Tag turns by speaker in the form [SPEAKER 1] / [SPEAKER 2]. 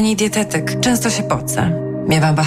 [SPEAKER 1] Pani dietetyk, często się pocę. Miewam